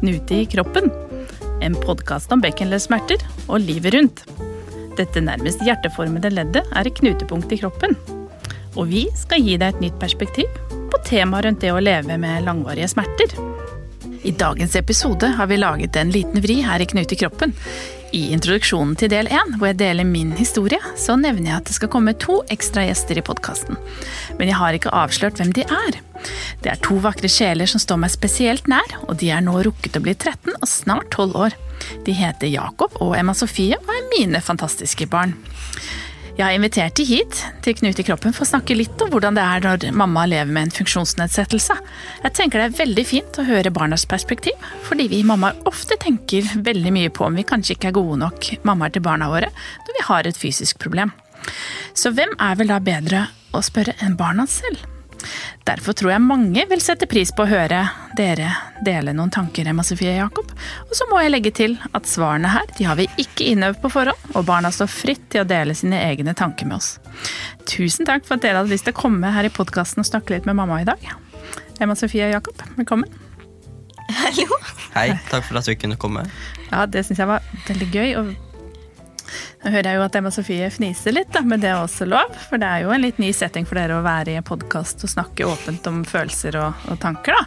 Knute i kroppen. En podkast om bekkenleddsmerter og livet rundt. Dette nærmest hjerteformede leddet er et knutepunkt i kroppen. Og vi skal gi deg et nytt perspektiv på temaet rundt det å leve med langvarige smerter. I dagens episode har vi laget en liten vri her i Knute i kroppen. I introduksjonen til del én, hvor jeg deler min historie, så nevner jeg at det skal komme to ekstra gjester i podkasten. Men jeg har ikke avslørt hvem de er. Det er to vakre sjeler som står meg spesielt nær, og de er nå rukket å bli 13 og snart 12 år. De heter Jakob og Emma Sofie og er mine fantastiske barn. Jeg har invitert de hit, til Knut i kroppen, for å snakke litt om hvordan det er når mamma lever med en funksjonsnedsettelse. Jeg tenker det er veldig fint å høre barnas perspektiv, fordi vi mammaer ofte tenker veldig mye på om vi kanskje ikke er gode nok mammaer til barna våre når vi har et fysisk problem. Så hvem er vel da bedre å spørre enn barna selv? Derfor tror jeg mange vil sette pris på å høre dere dele noen tanker, Emma Sofie og Jakob. Og så må jeg legge til at svarene her de har vi ikke innøvd på forhånd, og barna står fritt til å dele sine egne tanker med oss. Tusen takk for at dere hadde lyst til å komme her i podkasten og snakke litt med mamma i dag. Emma Sofie og Jakob, velkommen. Hallo. Hei, takk for at vi kunne komme. Ja, det syns jeg var veldig gøy. og nå hører jeg jo at Emma Sofie fniser litt, da, men det er også lov. For det er jo en litt ny setting for dere å være i en podkast og snakke åpent om følelser og, og tanker, da.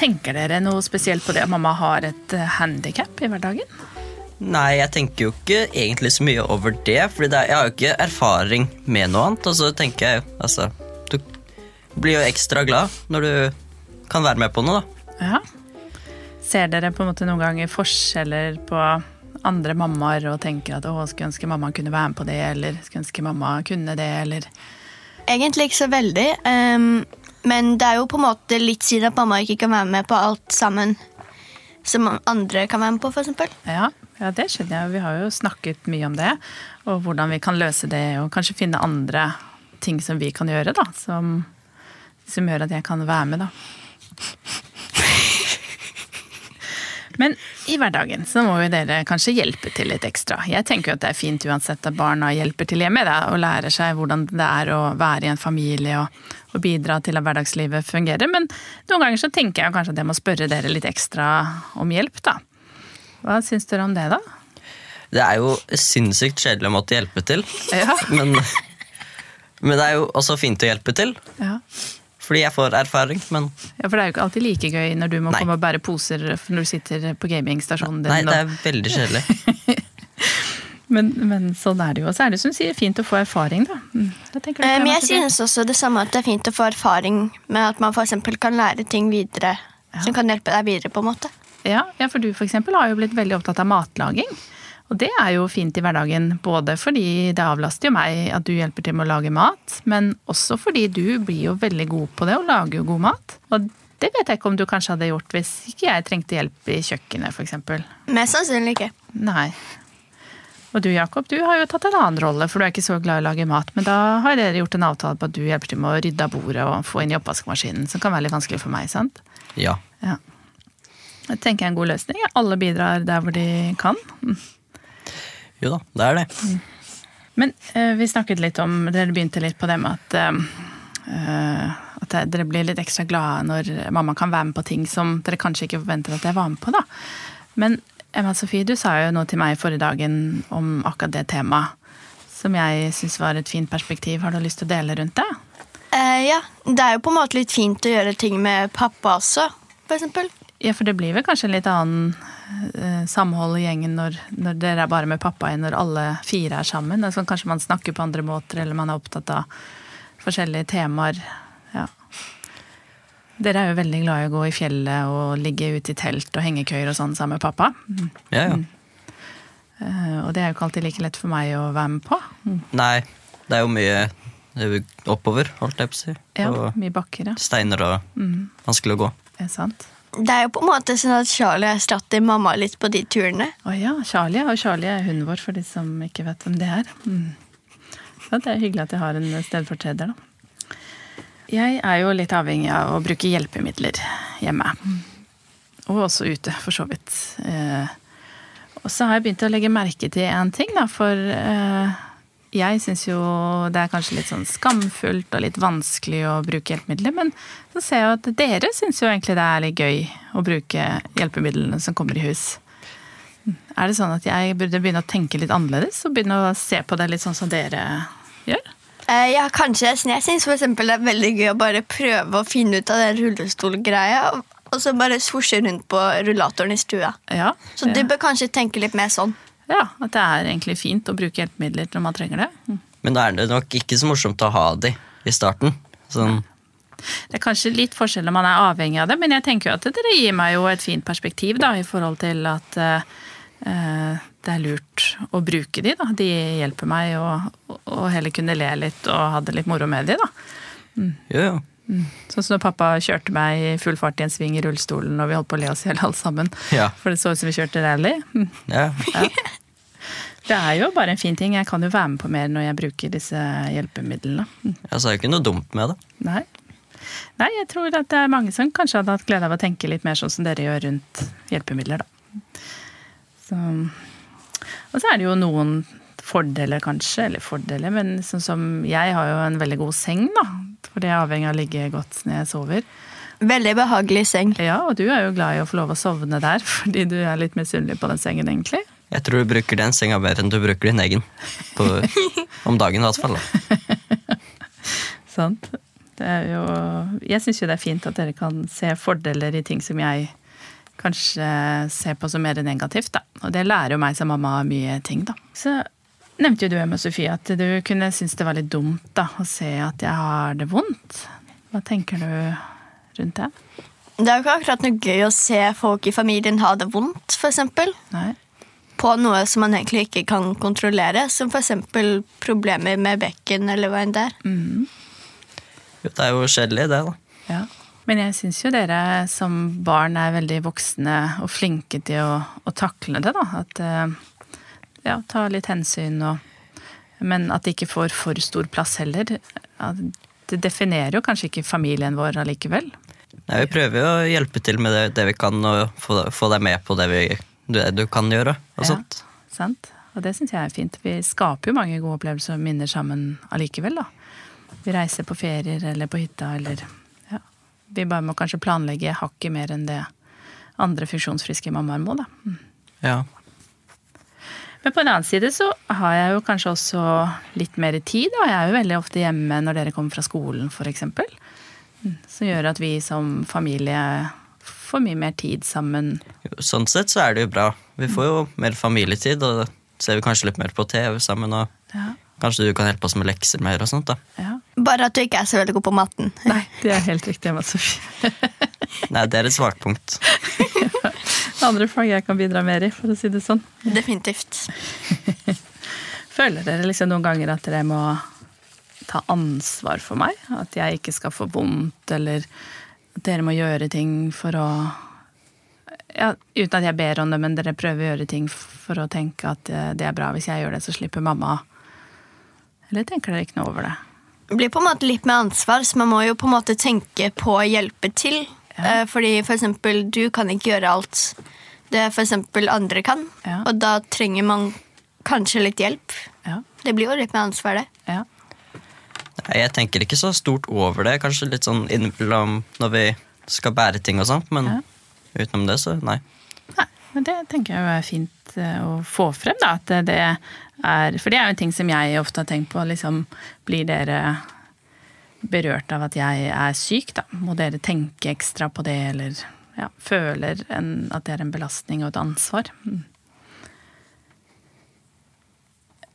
Tenker dere noe spesielt på det at mamma har et handikap i hverdagen? Nei, jeg tenker jo ikke egentlig så mye over det, for jeg har jo ikke erfaring med noe annet. Og så tenker jeg altså Du blir jo ekstra glad når du kan være med på noe, da. Ja. Ser dere på en måte noen ganger forskjeller på andre mammaer og tenker at å, skulle ønske mamma kunne være med på det, eller skulle ønske mamma kunne det, eller Egentlig ikke så veldig. Um, men det er jo på en måte litt synd at mamma ikke kan være med på alt sammen som andre kan være med på, f.eks. Ja, ja, det skjønner jeg. Vi har jo snakket mye om det, og hvordan vi kan løse det, og kanskje finne andre ting som vi kan gjøre, da, som, som gjør at jeg kan være med, da. Men i hverdagen så må jo dere kanskje hjelpe til litt ekstra. Jeg tenker jo at det er fint uansett at barna hjelper til hjemme da, og lærer seg hvordan det er å være i en familie og, og, bidra til at hverdagslivet fungerer. Men noen ganger så tenker jeg kanskje at jeg må spørre dere litt ekstra om hjelp, da. Hva syns dere om det, da? Det er jo sinnssykt kjedelig å måtte hjelpe til. Ja. Men, men det er jo også fint å hjelpe til. Ja. Fordi jeg får erfaring, men Ja, For det er jo ikke alltid like gøy når du må Nei. komme og bære poser når du sitter på gamingstasjonen din. Nei, det er veldig kjedelig. men, men sånn er det jo. Og så er det som sier, fint å få erfaring, da. Mm, da Eh, jeg Men jeg synes også det samme at det er fint å få erfaring med at man for eksempel kan lære ting videre som kan hjelpe deg videre. på en måte. Ja, ja, for du for eksempel har jo blitt veldig opptatt av matlaging. Og det er jo fint i hverdagen, både fordi det avlaster jo meg at du hjelper til med å lage mat, men også fordi du blir jo veldig god på det og lager jo god mat. Og det vet jeg ikke om du kanskje hadde gjort hvis ikke jeg trengte hjelp i kjøkkenet, f.eks. Mest sannsynlig ikke. Nei. Og du Jakob, du har jo tatt en annen rolle, for du er ikke så glad i å lage mat. Men da har dere gjort en avtale på at du hjelper til med å rydde av bordet og få inn i oppvaskmaskinen, som kan være litt vanskelig for meg, sant? Ja. Ja. Det tenker jeg er en god løsning. Alle bidrar der hvor de kan. Mm. Jo da, det er det. Men eh, vi snakket litt om Dere begynte litt på det med at eh, eh, at dere blir litt ekstra glade når mamma kan være med på ting som dere kanskje ikke forventer at jeg var med på. da. Men Emma Sofie, du sa jo noe til meg forrige dagen om akkurat det temaet. Som jeg syns var et fint perspektiv. Har du lyst til å dele rundt det? Eh, ja, Det er jo på en måte litt fint å gjøre ting med pappa også, for eksempel. Ja, for det blir vel kanskje en litt annen eh, samhold i gjengen når, når dere er bare med pappa enn når alle fire er sammen. Altså, kanskje man snakker på andre måter, eller man er opptatt av forskjellige temaer. Ja. Dere er jo veldig glad i å gå i fjellet og ligge ute i telt og hengekøyer og sånn sammen med pappa. Ja, ja. Eh, og det er jo ikke alltid like lett for meg å være med på. Nei, det er jo mye er oppover, holdt jeg på å si. Ja, mye bakker, ja. steiner og vanskelig å gå. Det Er sant? Det er jo på en måte sånn at Charlie erstatter mamma litt på de turene. Å ja, Charlie. Og Charlie er hunden vår, for de som ikke vet hvem det er. Mm. Ja, det er hyggelig at jeg har en stedfortreder, da. Jeg er jo litt avhengig av å bruke hjelpemidler hjemme. Og også ute, for så vidt. Eh, og så har jeg begynt å legge merke til en ting, da, for eh, jeg syns jo det er kanskje litt sånn skamfullt og litt vanskelig å bruke hjelpemidler, men så ser jeg at dere syns jo egentlig det er litt gøy å bruke hjelpemidlene som kommer i hus. Er det sånn at jeg burde begynne å tenke litt annerledes og begynne å se på det litt sånn som dere gjør? Eh, ja, kanskje. Jeg syns det er veldig gøy å bare prøve å finne ut av den rullestolgreia, og så bare svosje rundt på rullatoren i stua. Ja, Så du bør kanskje tenke litt mer sånn. Ja, at det er egentlig fint å bruke hjelpemidler når man trenger det. Mm. Men da er det nok ikke så morsomt å ha de i starten. Sånn, Det er kanskje litt forskjell om man er avhengig av det, men jeg tenker jo at dere gir meg jo et fint perspektiv da, i forhold til at eh, det er lurt å bruke de. da. De hjelper meg å, å heller kunne le litt og ha det litt moro med de. da. ja. Sånn som når pappa kjørte meg i full fart i en sving i rullestolen og vi holdt på å le oss i hjel alle sammen. Ja. For det så ut som vi kjørte rally. Mm. ja. Det er jo bare en fin ting. Jeg kan jo være med på mer når jeg bruker disse hjelpemidlene. Mm. Altså, det er jo ikke noe dumt med det. Nei. Nei, jeg tror at det er mange som kanskje hadde hatt glede av å tenke litt mer sånn som dere gjør rundt hjelpemidler, da. Så. Og så er det jo noen fordeler, kanskje, eller fordeler, men sånn som jeg har jo en veldig god seng, da. For det er avhengig av å ligge godt når jeg sover. Veldig behagelig seng. Ja, og du er jo glad i å få lov å sovne der, fordi du er litt misunnelig på den sengen, egentlig. Jeg tror du bruker den senga mer enn du bruker din egen. På, om dagen, i hvert fall. Sant? Det er jo Jeg syns jo det er fint at dere kan se fordeler i ting som jeg kanskje ser på som mer negativt, da. Og det lærer jo meg som mamma mye ting, da. Så nevnte jo du, Emma Sofie, at du kunne synes det var litt dumt da, å se at jeg har det vondt. Hva tenker du rundt det? Det er jo ikke akkurat noe gøy å se folk i familien ha det vondt, eksempel. På noe som man egentlig ikke kan kontrollere, som eksempel problemer med bekken eller hva enn det er. Jo, Det er jo kjedelig, det, da. Ja. Men jeg syns jo dere som barn er veldig voksne og flinke til å, å takle det, da. At eh, ja, ta litt hensyn og Men at det ikke får for stor plass heller. At det definerer jo kanskje ikke familien vår allikevel. Nei, vi prøver jo å hjelpe til med det, det vi kan, og få, få deg med på det, vi, det du kan gjøre. og Ja. sånt. Sant? Og det syns jeg er fint. Vi skaper jo mange gode opplevelser og minner sammen allikevel, da. Vi reiser på ferier eller på hytta eller ja. Vi bare må kanskje planlegge hakket mer enn det andre funksjonsfriske mammaer må, da. Mm. Ja. Men på en annen side så har jeg jo kanskje også litt mer tid. Og jeg er jo veldig ofte hjemme når dere kommer fra skolen, f.eks. Som gjør at vi som familie får mye mer tid sammen. Sånn sett så er det jo bra. Vi får jo mer familietid, og da ser vi kanskje litt mer på TV sammen. og Ja, Kanskje du kan hjelpe oss med lekser mer og sånt. da. ja. Bare at du ikke er så veldig god på matten. Nei, det er helt riktig, Emma Sofie. Nei, det er et svakt punkt. Andre fag jeg kan bidra mer i, for å si det sånn. Definitivt. Føler dere liksom noen ganger at dere må ta ansvar for meg? At jeg ikke skal få vondt, eller at dere må gjøre ting for å ja, Uten at jeg ber om det, men dere prøver å gjøre ting for å tenke at eh, det er bra. Hvis jeg gjør det, så slipper mamma. Eller tenker dere ikke noe over det? Det blir på en måte litt med ansvar, så man må jo på en måte tenke på å hjelpe til. Eh, Fordi for eksempel, du kan ikke gjøre alt det for eksempel andre kan. Ja. Og da trenger man kanskje litt hjelp. Ja. Det blir jo litt med ansvar, det. ja. Nei, Jeg tenker ikke så stort over det. Kanskje litt sånn innimellom når vi skal bære ting og sånt, men Ja. utenom det, så nei. Nei, men det tenker jeg er fint eh, å få frem, da. At det er For det er jo en ting som jeg ofte har tenkt på. Liksom, blir dere berørt av at jeg er syk, da? Må dere tenke ekstra på det, eller ja, føler en, at det er en belastning og et ansvar? Mm.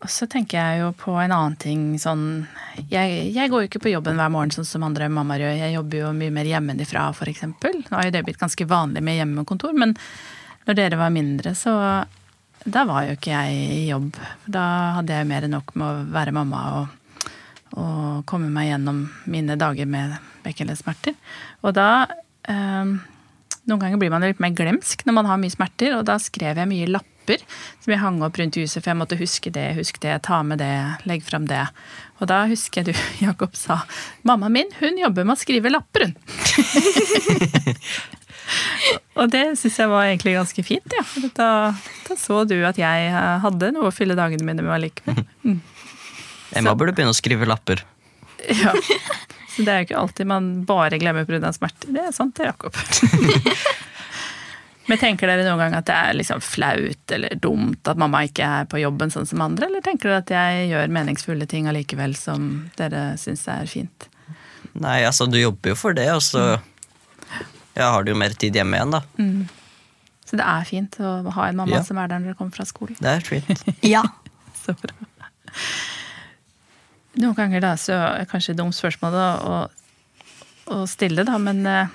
Og så tenker jeg jo på en annen ting sånn Jeg, jeg går jo ikke på jobben hver morgen sånn som andre mammaer gjør. Jeg jobber jo mye mer hjemmefra, f.eks. Nå har jo det blitt ganske vanlig med hjemmekontor, men når dere var mindre, så da var jo ikke jeg i jobb. Da hadde jeg mer enn nok med å være mamma og, og komme meg gjennom mine dager med bekkenleddsmerter. Og da eh, Noen ganger blir man litt mer glemsk når man har mye smerter, og da skrev jeg mye lapper som jeg hang opp rundt huset, for jeg måtte huske det, huske det, ta med det, legge fram det. Og da husker jeg du, Jakob, sa mammaen min, hun jobber med å skrive lapper, hun. Og det syns jeg var egentlig ganske fint, ja. Da, da så du at jeg hadde noe å fylle dagene mine med allikevel. Mm. Emma burde begynne å skrive lapper. Ja. Så det er jo ikke alltid man bare glemmer pga. smerter. Det er sant, det, Jakob. Men tenker dere noen gang at det er liksom flaut eller dumt at mamma ikke er på jobben sånn som andre, eller tenker dere at jeg gjør meningsfulle ting allikevel som dere syns er fint? Nei, altså, du jobber jo for det, og så ja, har du jo mer tid hjemme igjen, da. Så det er fint å ha en mamma Ja. som er der når dere kommer fra skolen. Det er fint. Ja. Så bra. Noen ganger da, så er det kanskje et dumt spørsmål da, å, å stille, da, men eh,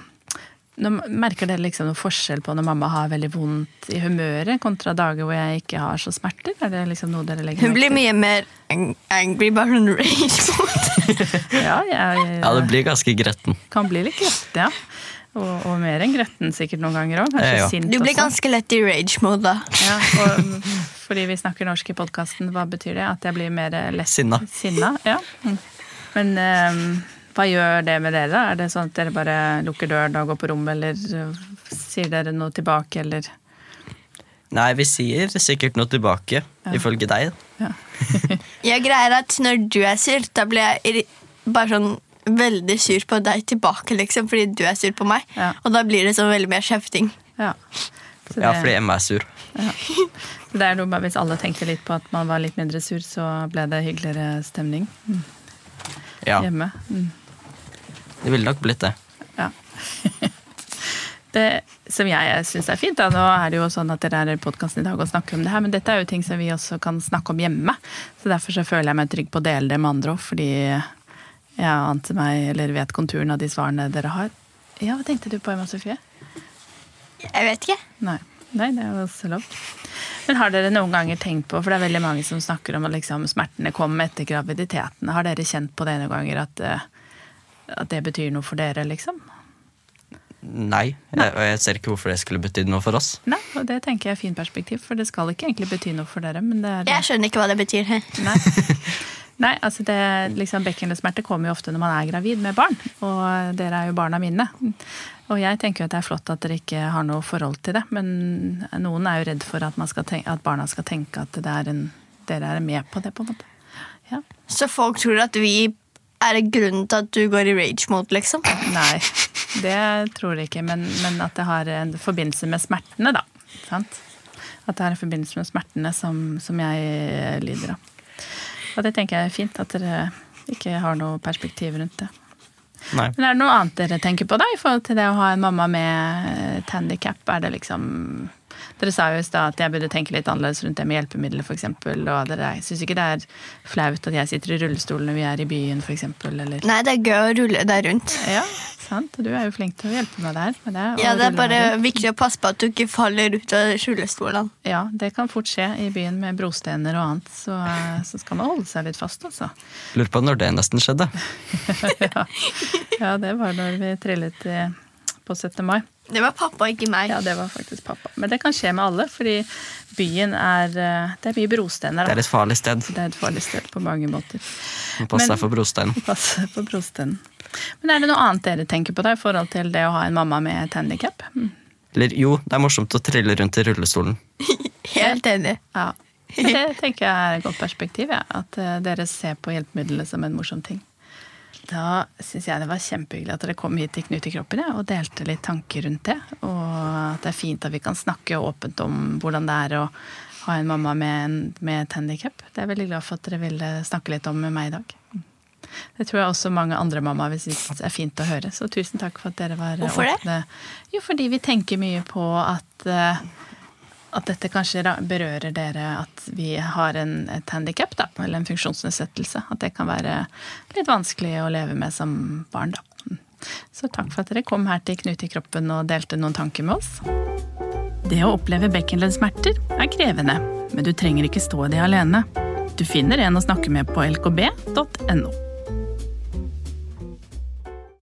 nå merker dere liksom noen forskjell på når mamma har veldig vondt i humøret, kontra dager hvor jeg ikke har så smerter? Er det liksom noe dere legger Hun blir mye mer angry, bare hun. Ja, jeg, Ja, det blir ganske gretten. kan bli litt gretten, ja. Og, og mer enn gretten sikkert noen ganger òg. Ja, ja. Du blir ganske lett i rage mode da. Ja, og fordi vi snakker norsk i podkasten, hva betyr det? At jeg blir mer lett Sinna. sinna? Ja. Men um, hva gjør det med dere? Er det sånn at dere bare lukker døren og går på rommet, eller eh, sier dere noe tilbake, eller Nei, vi sier sikkert noe tilbake, ifølge deg. Jeg greier at når du er sur, da blir jeg bare sånn veldig sur på deg tilbake, liksom, fordi du er sur på meg. Ja. Og da blir det så veldig mer kjefting. Ja. Det, Ja, fordi Emma er sur. Så det er noe med Hvis alle tenkte litt på at man var litt mindre sur, så ble det hyggeligere stemning Ja, hjemme. Mm. det ville nok blitt det. Ja. Det som jeg syns er fint, da, nå er det jo sånn at dere er i podkasten i dag og snakker om det her, men dette er jo ting som vi også kan snakke om hjemme. Så derfor så føler jeg meg trygg på å dele det med andre òg, fordi jeg ante meg, eller vet konturen av de svarene dere har. Ja, hva tenkte du på, Emma Sofie? Jeg vet ikke. Nei. Nei, det er også lov. Men har dere noen ganger tenkt på, for det er veldig mange som snakker om at liksom, smertene kommer etter graviditeten, har dere kjent på det noen ganger at, eh, at det betyr noe for dere, liksom? Nei, jeg, og jeg ser ikke hvorfor det skulle betydd noe for oss. Nei, og det tenker jeg er fint perspektiv, for det skal ikke egentlig bety noe for dere, men det er Jeg skjønner ikke hva det betyr. Nei. Nei, altså det, liksom Bekkenløssmerter kommer jo ofte når man er gravid med barn, og dere er jo barna mine. Og jeg tenker jo at det er flott at dere ikke har noe forhold til det, men noen er jo redd for at, tenke, at barna skal tenke at det er en, dere er med på det, på en måte. Ja. Så folk tror at vi er grunnen til at du går i rage mode, liksom. Nei, det tror jeg ikke, men, men at det har en forbindelse med smertene, da. Sant? At det har en forbindelse med smertene som, som jeg lider av. Og det tenker jeg er fint, at dere ikke har noe perspektiv rundt det. Nei. Men er det noe annet dere tenker på da, i forhold til det å ha en mamma med et handikap? Er det liksom Dere sa jo i stad at jeg burde tenke litt annerledes rundt det med hjelpemidler, f.eks. Og dere syns ikke det er flaut at jeg sitter i rullestol når vi er i byen, f.eks. Eller Nei, det er gøy å rulle deg rundt. Ja, sant. Du er jo flink til å hjelpe meg der. Med det, Ja, Det er bare viktig å passe på at du ikke faller ut av rullestolene. Ja, det kan fort skje i byen med brostener og annet, så, så skal man holde seg litt fast, altså. Lurer på når det nesten skjedde. ja. ja, det var når vi trillet i, på 17. mai. Det var pappa, ikke meg. Ja, det var faktisk pappa. Men det kan skje med alle, fordi byen er eh, Det er mye brostener. Det er et farlig sted. Det er et farlig sted på mange måter. Pass deg for brosteinen. Pass på brosteinen. Men er det noe annet dere tenker på da, i forhold til det å ha en mamma med et handikap? Mm. Eller jo, det er morsomt å trille rundt i rullestolen. Helt enig. Ja. Det tenker jeg er et godt perspektiv, ja. at eh, dere ser på hjelpemidlene som en morsom ting. Da syns jeg det var kjempehyggelig at dere kom hit til Knut i kroppen ja, og delte litt tanker rundt det. Og at det er fint at vi kan snakke åpent om hvordan det er å ha en mamma med, en, med et handikap. Det er jeg veldig glad for at dere ville snakke litt om med meg i dag. Det tror jeg også mange andre mammaer vil synes er fint å høre. Så tusen takk for at dere var Hvorfor det? åpne. Jo, fordi vi tenker mye på at eh, at dette kanskje berører dere at vi har en, et handikap, eller en funksjonsnedsettelse. At det kan være litt vanskelig å leve med som barn, da. Mm. Så takk for at dere kom her til Knut i kroppen og delte noen tanker med oss. Det å oppleve bekkenleddsmerter er krevende, men du trenger ikke stå i det alene. Du finner en å snakke med på lkb.no.